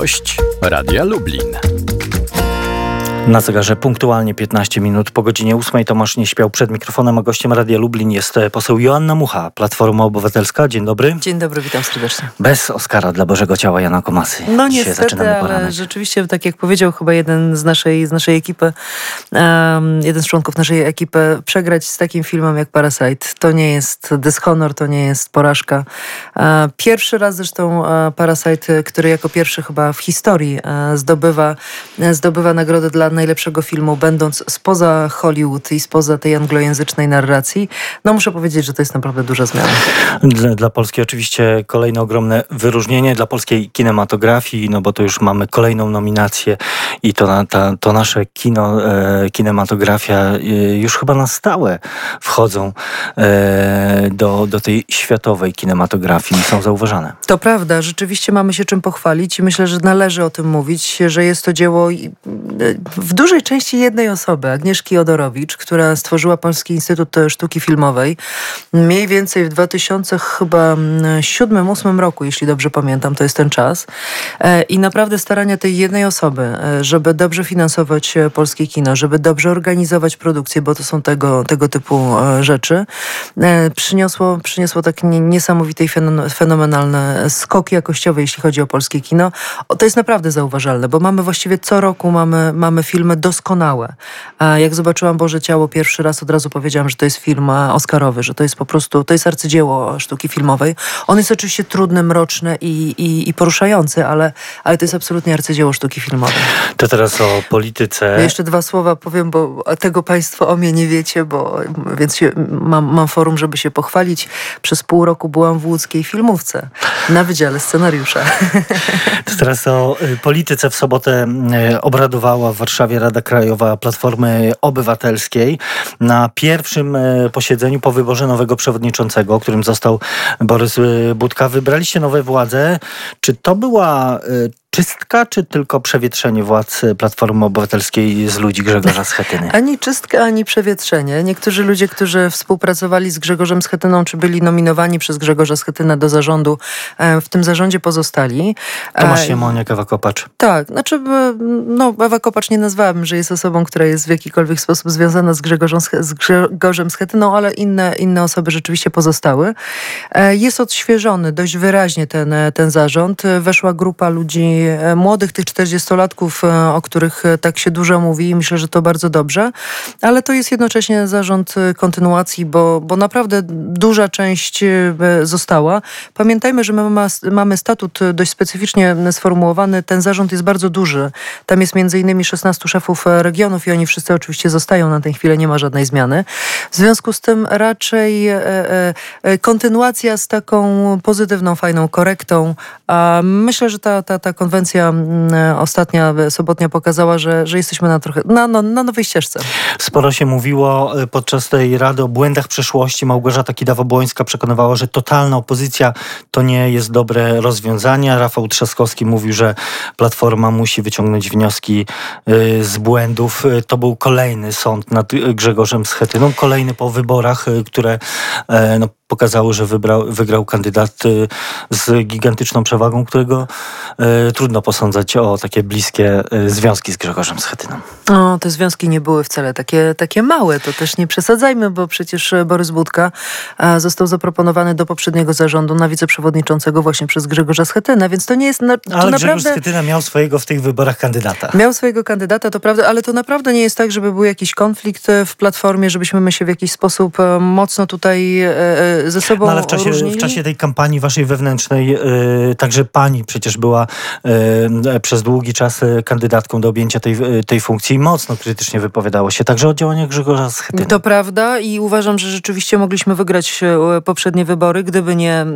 Gość Radia Lublin. Na zegarze punktualnie 15 minut po godzinie 8 Tomasz nie śpiał przed mikrofonem, a gościem Radia Lublin jest e, poseł Joanna Mucha, Platforma Obywatelska. Dzień dobry. Dzień dobry, witam serdecznie. Bez Oscara dla Bożego Ciała Jana Komasy. No niestety, ale rzeczywiście, tak jak powiedział chyba jeden z naszej, z naszej ekipy, um, jeden z członków naszej ekipy, przegrać z takim filmem jak Parasite, to nie jest dyshonor, to nie jest porażka. E, pierwszy raz zresztą e, Parasite, który jako pierwszy chyba w historii zdobywa, zdobywa nagrodę dla najlepszego filmu, będąc spoza Hollywood i spoza tej anglojęzycznej narracji, no muszę powiedzieć, że to jest naprawdę duża zmiana. Dla, dla Polski oczywiście kolejne ogromne wyróżnienie, dla polskiej kinematografii, no bo to już mamy kolejną nominację i to, na, ta, to nasze kino, e, kinematografia e, już chyba na stałe wchodzą e, do, do tej światowej kinematografii i są zauważane. To prawda, rzeczywiście mamy się czym pochwalić i myślę, że należy o tym mówić, że jest to dzieło w dużej części jednej osoby, Agnieszki Odorowicz, która stworzyła Polski Instytut Sztuki Filmowej mniej więcej w 2007-2008 roku, jeśli dobrze pamiętam, to jest ten czas. E, I naprawdę starania tej jednej osoby, e, żeby dobrze finansować e, polskie kino, żeby dobrze organizować produkcję, bo to są tego, tego typu rzeczy, przyniosło, przyniosło tak niesamowite i fenomenalne skoki jakościowe, jeśli chodzi o polskie kino. To jest naprawdę zauważalne, bo mamy właściwie co roku mamy, mamy filmy doskonałe. Jak zobaczyłam Boże Ciało pierwszy raz, od razu powiedziałam, że to jest film oscarowy, że to jest po prostu, to jest arcydzieło sztuki filmowej. On jest oczywiście trudny, mroczny i, i, i poruszający, ale, ale to jest absolutnie arcydzieło sztuki filmowej. To teraz o polityce. Jeszcze dwa słowa powiem, bo tego Państwo o mnie nie wiecie, bo więc się, mam, mam forum, żeby się pochwalić. Przez pół roku byłam w łódzkiej filmówce na Wydziale Scenariusza. To teraz o y, polityce. W sobotę y, obradowała w Warszawie Rada Krajowa Platformy Obywatelskiej na pierwszym e, posiedzeniu po wyborze nowego przewodniczącego, którym został Borys e, Budka. Wybraliście nowe władze. Czy to była e, czystka, czy tylko przewietrzenie władz Platformy Obywatelskiej z ludzi Grzegorza Schetyny? Ani czystka, ani przewietrzenie. Niektórzy ludzie, którzy współpracowali z Grzegorzem Schetyną, czy byli nominowani przez Grzegorza Schetynę do zarządu, w tym zarządzie pozostali. Tomasz Siemoniak, Ewa Kopacz. Tak, znaczy no, Ewa Kopacz nie nazwałabym, że jest osobą, która jest w jakikolwiek sposób związana z, Grzegorzem, z Grzegorzem Schetyną, ale inne, inne osoby rzeczywiście pozostały. E, jest odświeżony dość wyraźnie ten, ten zarząd. Weszła grupa ludzi e, młodych, tych 40-latków, e, o których tak się dużo mówi i myślę, że to bardzo dobrze, ale to jest jednocześnie zarząd kontynuacji, bo, bo naprawdę duża część została. Pamiętajmy, że my mamy statut dość specyficznie sformułowany. Ten zarząd jest bardzo duży. Tam jest między innymi 16 szefów regionów i oni wszyscy oczywiście zostają na tę chwilę, nie ma żadnej zmiany. W związku z tym raczej e, e, e, kontynuacja z taką pozytywną, fajną korektą. Myślę, że ta, ta, ta konwencja mm, ostatnia, sobotnia pokazała, że, że jesteśmy na trochę na, na, na nowej ścieżce. Sporo się mówiło podczas tej rady o błędach przeszłości. Małgorzata Kidawa-Błońska przekonywała, że totalna opozycja to nie jest dobre rozwiązanie. Rafał Trzaskowski mówił, że Platforma musi wyciągnąć wnioski y, z błędów. Y, to był kolejny sąd nad Grzegorzem Schetyną, kolejny po wyborach, y, które no, pokazały, że wybrał, wygrał kandydat z gigantyczną przewagą, którego e, trudno posądzać o takie bliskie e, związki z Grzegorzem Schetyną. O, te związki nie były wcale takie, takie małe, to też nie przesadzajmy, bo przecież Borys Budka e, został zaproponowany do poprzedniego zarządu na wiceprzewodniczącego właśnie przez Grzegorza Schetynę, więc to nie jest... Na, to ale. Grzegorz Schetyna miał swojego w tych wyborach kandydata. Miał swojego kandydata, to prawda, ale to naprawdę nie jest tak, żeby był jakiś konflikt w Platformie, żebyśmy my się w jakiś sposób mocno tutaj ze sobą no, ale w czasie, w czasie tej kampanii waszej wewnętrznej yy, także pani przecież była yy, przez długi czas e, kandydatką do objęcia tej, tej funkcji i mocno krytycznie wypowiadało się także o działaniach Grzegorza Schetyny. To prawda i uważam, że rzeczywiście mogliśmy wygrać poprzednie wybory, gdyby nie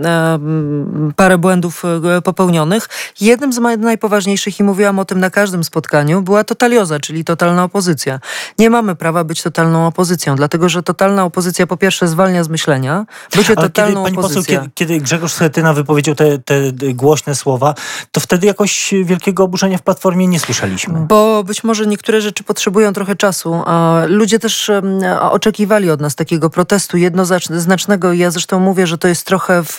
parę błędów popełnionych. Jednym z najpoważniejszych, i mówiłam o tym na każdym spotkaniu, była totalioza, czyli totalna opozycja. Nie mamy prawa być totalną opozycją, dlatego że totalna opozycja po pierwsze zwalnia z myślenia, Bycie totalną kiedy, pani poseł, kiedy, kiedy Grzegorz Schetyna wypowiedział te, te głośne słowa, to wtedy jakoś wielkiego oburzenia w Platformie nie słyszeliśmy. Bo być może niektóre rzeczy potrzebują trochę czasu. Ludzie też oczekiwali od nas takiego protestu jednoznacznego. Ja zresztą mówię, że to jest trochę w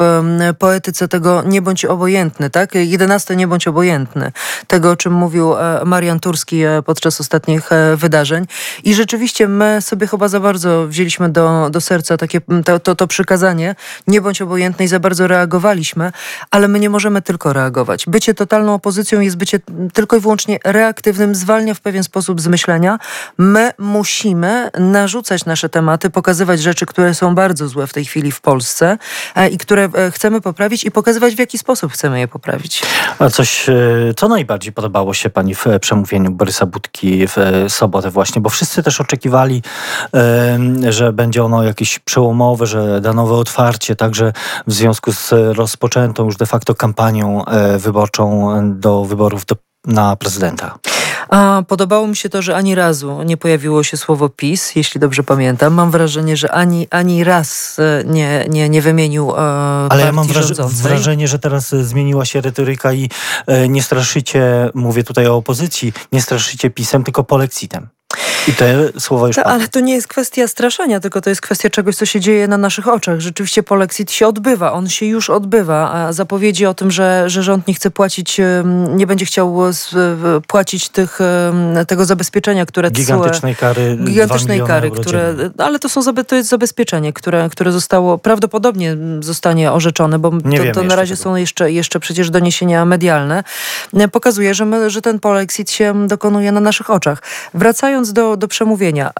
poetyce tego nie bądź obojętny, tak? 11 nie bądź obojętny. Tego, o czym mówił e, Marian Turski e, podczas ostatnich e, wydarzeń. I rzeczywiście my sobie chyba za bardzo wzięliśmy do, do serca takie, to, to, to przykazanie, nie bądź obojętny i za bardzo reagowaliśmy, ale my nie możemy tylko reagować. Bycie totalną opozycją jest bycie tylko i wyłącznie reaktywnym, zwalnia w pewien sposób z myślenia. My musimy narzucać nasze tematy, pokazywać rzeczy, które są bardzo złe w tej chwili w Polsce i które chcemy poprawić i pokazywać w jaki sposób chcemy je poprawić. A coś, co najbardziej podobało się pani w przemówieniu Borysa Budki w sobotę właśnie, bo wszyscy też oczekiwali, że będzie ono jakieś przełomowe, że da nowe otwarcie, także w związku z rozpoczętą już de facto kampanią e, wyborczą do wyborów do, na prezydenta. A podobało mi się to, że ani razu nie pojawiło się słowo PiS, jeśli dobrze pamiętam. Mam wrażenie, że ani, ani raz e, nie, nie, nie wymienił e, Ale ja mam wrażenie, że teraz e, zmieniła się retoryka i e, nie straszycie, mówię tutaj o opozycji, nie straszycie PiSem, tylko polexitem. I te słowa już to, Ale to nie jest kwestia straszenia, tylko to jest kwestia czegoś, co się dzieje na naszych oczach. Rzeczywiście polexit się odbywa, on się już odbywa. A zapowiedzi o tym, że, że rząd nie chce płacić, nie będzie chciał płacić tych, tego zabezpieczenia, które Gigantycznej kary. Gigantycznej kary, które, ale to, są, to jest zabezpieczenie, które, które zostało, prawdopodobnie zostanie orzeczone, bo to, to na razie tego. są jeszcze, jeszcze przecież doniesienia medialne. Pokazuje, że, my, że ten polexit się dokonuje na naszych oczach. Wracając do, do przemówienia.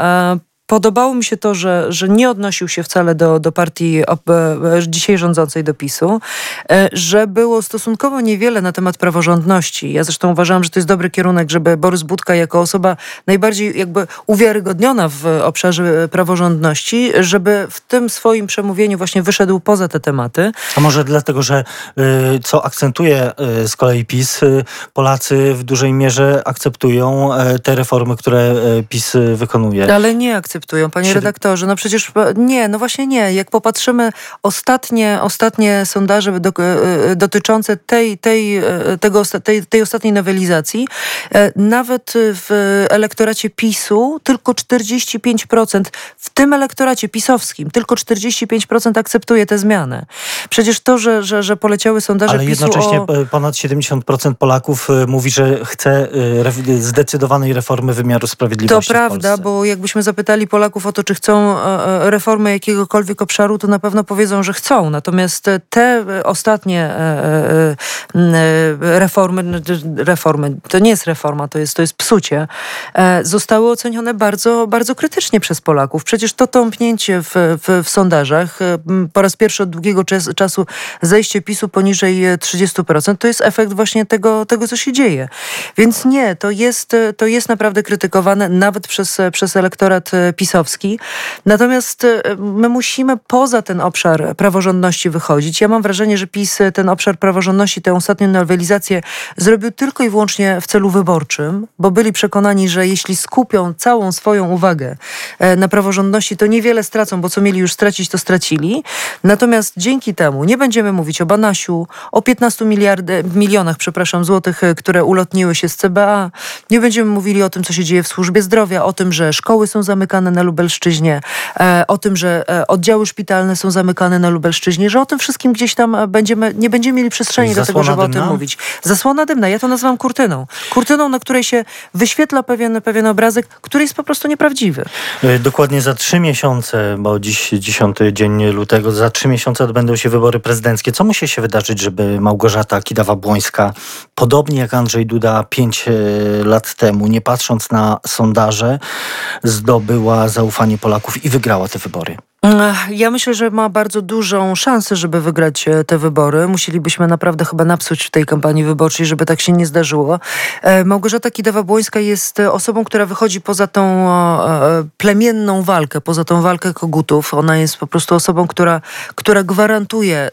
Podobało mi się to, że, że nie odnosił się wcale do, do partii e, dzisiaj rządzącej do PiSu, e, że było stosunkowo niewiele na temat praworządności. Ja zresztą uważałam, że to jest dobry kierunek, żeby Borys Budka jako osoba najbardziej jakby uwiarygodniona w obszarze praworządności, żeby w tym swoim przemówieniu właśnie wyszedł poza te tematy. A może dlatego, że y, co akcentuje y, z kolei PiS, y, Polacy w dużej mierze akceptują te reformy, które PiS wykonuje. Ale nie akceptują akceptują, panie redaktorze. No przecież nie, no właśnie nie. Jak popatrzymy ostatnie, ostatnie sondaże do, e, e, dotyczące tej, tej, e, tego, tej, tej ostatniej nowelizacji, nawet w elektoracie PiSu tylko 45%, w tym elektoracie pisowskim, tylko 45% akceptuje te zmiany. Przecież to, że, że, że poleciały sondaże Ale PiSu jednocześnie o... ponad 70% Polaków mówi, że chce zdecydowanej reformy wymiaru sprawiedliwości To prawda, bo jakbyśmy zapytali zapytali Polaków o to, czy chcą e, e, reformy jakiegokolwiek obszaru, to na pewno powiedzą, że chcą. Natomiast te ostatnie e, reformy, reformy, to nie jest reforma, to jest, to jest psucie, zostały ocenione bardzo, bardzo krytycznie przez Polaków. Przecież to tąpnięcie w, w, w sondażach, po raz pierwszy od długiego czasu zejście PiSu poniżej 30%, to jest efekt właśnie tego, tego co się dzieje. Więc nie, to jest, to jest naprawdę krytykowane nawet przez, przez elektorat pisowski. Natomiast e, my musimy poza ten obszar praworządności wychodzić. Ja mam wrażenie, że PiS ten obszar praworządności, tę ostatnią nowelizację zrobił tylko i wyłącznie w celu wyborczym, bo byli przekonani, że jeśli skupią całą swoją uwagę e, na praworządności, to niewiele stracą, bo co mieli już stracić, to stracili. Natomiast dzięki temu nie będziemy mówić o Banasiu, o 15 miliardy, milionach, przepraszam, złotych, e, które ulotniły się z CBA. Nie będziemy mówili o tym, co się dzieje w służbie zdrowia, o tym, że szkoły są zamykane, zamykane na Lubelszczyźnie, e, o tym, że e, oddziały szpitalne są zamykane na Lubelszczyźnie, że o tym wszystkim gdzieś tam e, będziemy, nie będziemy mieli przestrzeni do tego, żeby dymna? o tym mówić. Zasłona dymna, ja to nazywam kurtyną. Kurtyną, na której się wyświetla pewien, pewien obrazek, który jest po prostu nieprawdziwy. Dokładnie za trzy miesiące, bo dziś dziesiąty dzień lutego, za trzy miesiące odbędą się wybory prezydenckie. Co musi się wydarzyć, żeby Małgorzata Kidawa-Błońska, podobnie jak Andrzej Duda pięć lat temu, nie patrząc na sondaże, zdobyła zaufanie Polaków i wygrała te wybory. Ja myślę, że ma bardzo dużą szansę, żeby wygrać e, te wybory. Musielibyśmy naprawdę chyba napsuć w tej kampanii wyborczej, żeby tak się nie zdarzyło. E, Małgorzata Kidawa-Błońska jest e, osobą, która wychodzi poza tą plemienną walkę, poza tą walkę kogutów. Ona jest po prostu osobą, która, która gwarantuje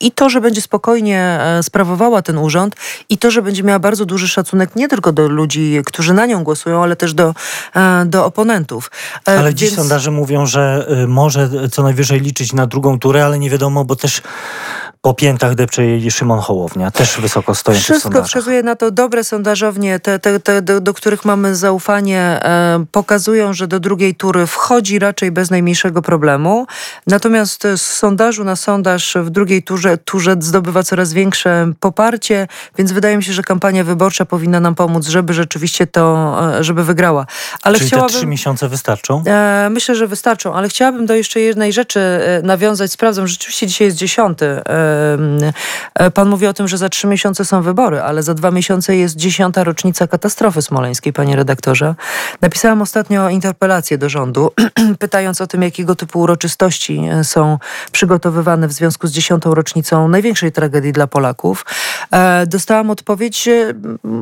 i to, że będzie spokojnie sprawowała ten urząd i to, że będzie miała bardzo duży szacunek nie tylko do ludzi, którzy na nią głosują, ale też do, do oponentów. Ale Więc... dziś sondaże mówią, że może co najwyżej liczyć na drugą turę, ale nie wiadomo, bo też po piętach depcze Szymon Hołownia, też wysoko stojący Wszystko wskazuje na to, dobre sondażownie, te, te, te do, do, których mamy zaufanie, e, pokazują, że do drugiej tury wchodzi raczej bez najmniejszego problemu. Natomiast z sondażu na sondaż w drugiej turze, turze zdobywa coraz większe poparcie, więc wydaje mi się, że kampania wyborcza powinna nam pomóc, żeby rzeczywiście to, e, żeby wygrała. Ale Czyli chciałabym, te trzy miesiące wystarczą? E, myślę, że wystarczą, ale chciałabym do jeszcze jednej rzeczy e, nawiązać. Sprawdzam, rzeczywiście dzisiaj jest dziesiąty E, pan mówi o tym, że za trzy miesiące są wybory, ale za dwa miesiące jest dziesiąta rocznica katastrofy smoleńskiej, panie redaktorze. Napisałam ostatnio interpelację do rządu, pytając o tym, jakiego typu uroczystości e, są przygotowywane w związku z dziesiątą rocznicą największej tragedii dla Polaków. E, dostałam odpowiedź,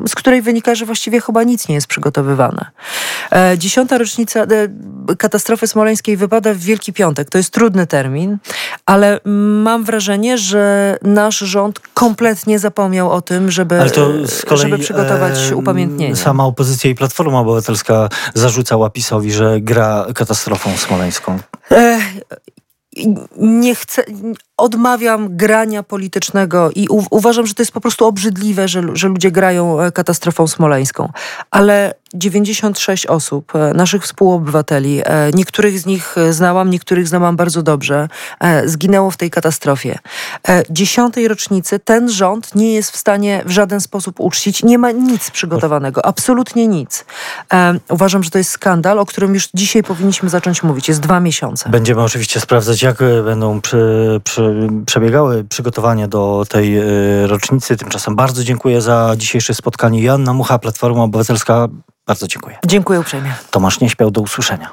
z której wynika, że właściwie chyba nic nie jest przygotowywane. Dziesiąta rocznica katastrofy smoleńskiej wypada w Wielki Piątek. To jest trudny termin, ale mam wrażenie, że że nasz rząd kompletnie zapomniał o tym, żeby, kolei, żeby przygotować e, upamiętnienie. Sama opozycja i Platforma Obywatelska zarzucała PiSowi, że gra katastrofą smoleńską. E, nie chcę, odmawiam grania politycznego i u, uważam, że to jest po prostu obrzydliwe, że, że ludzie grają e, katastrofą smoleńską. Ale 96 osób, e, naszych współobywateli, e, niektórych z nich znałam, niektórych znałam bardzo dobrze, zginęło w tej katastrofie. Dziesiątej rocznicy ten rząd nie jest w stanie w żaden sposób uczcić. Nie ma nic przygotowanego, absolutnie nic. Uważam, że to jest skandal, o którym już dzisiaj powinniśmy zacząć mówić. Jest dwa miesiące. Będziemy oczywiście sprawdzać, jak będą przy, przy przebiegały przygotowania do tej e, rocznicy. Tymczasem bardzo dziękuję za dzisiejsze spotkanie. Joanna Mucha, Platforma Obywatelska. Bardzo dziękuję. Dziękuję uprzejmie. Tomasz nie śpiał do usłyszenia.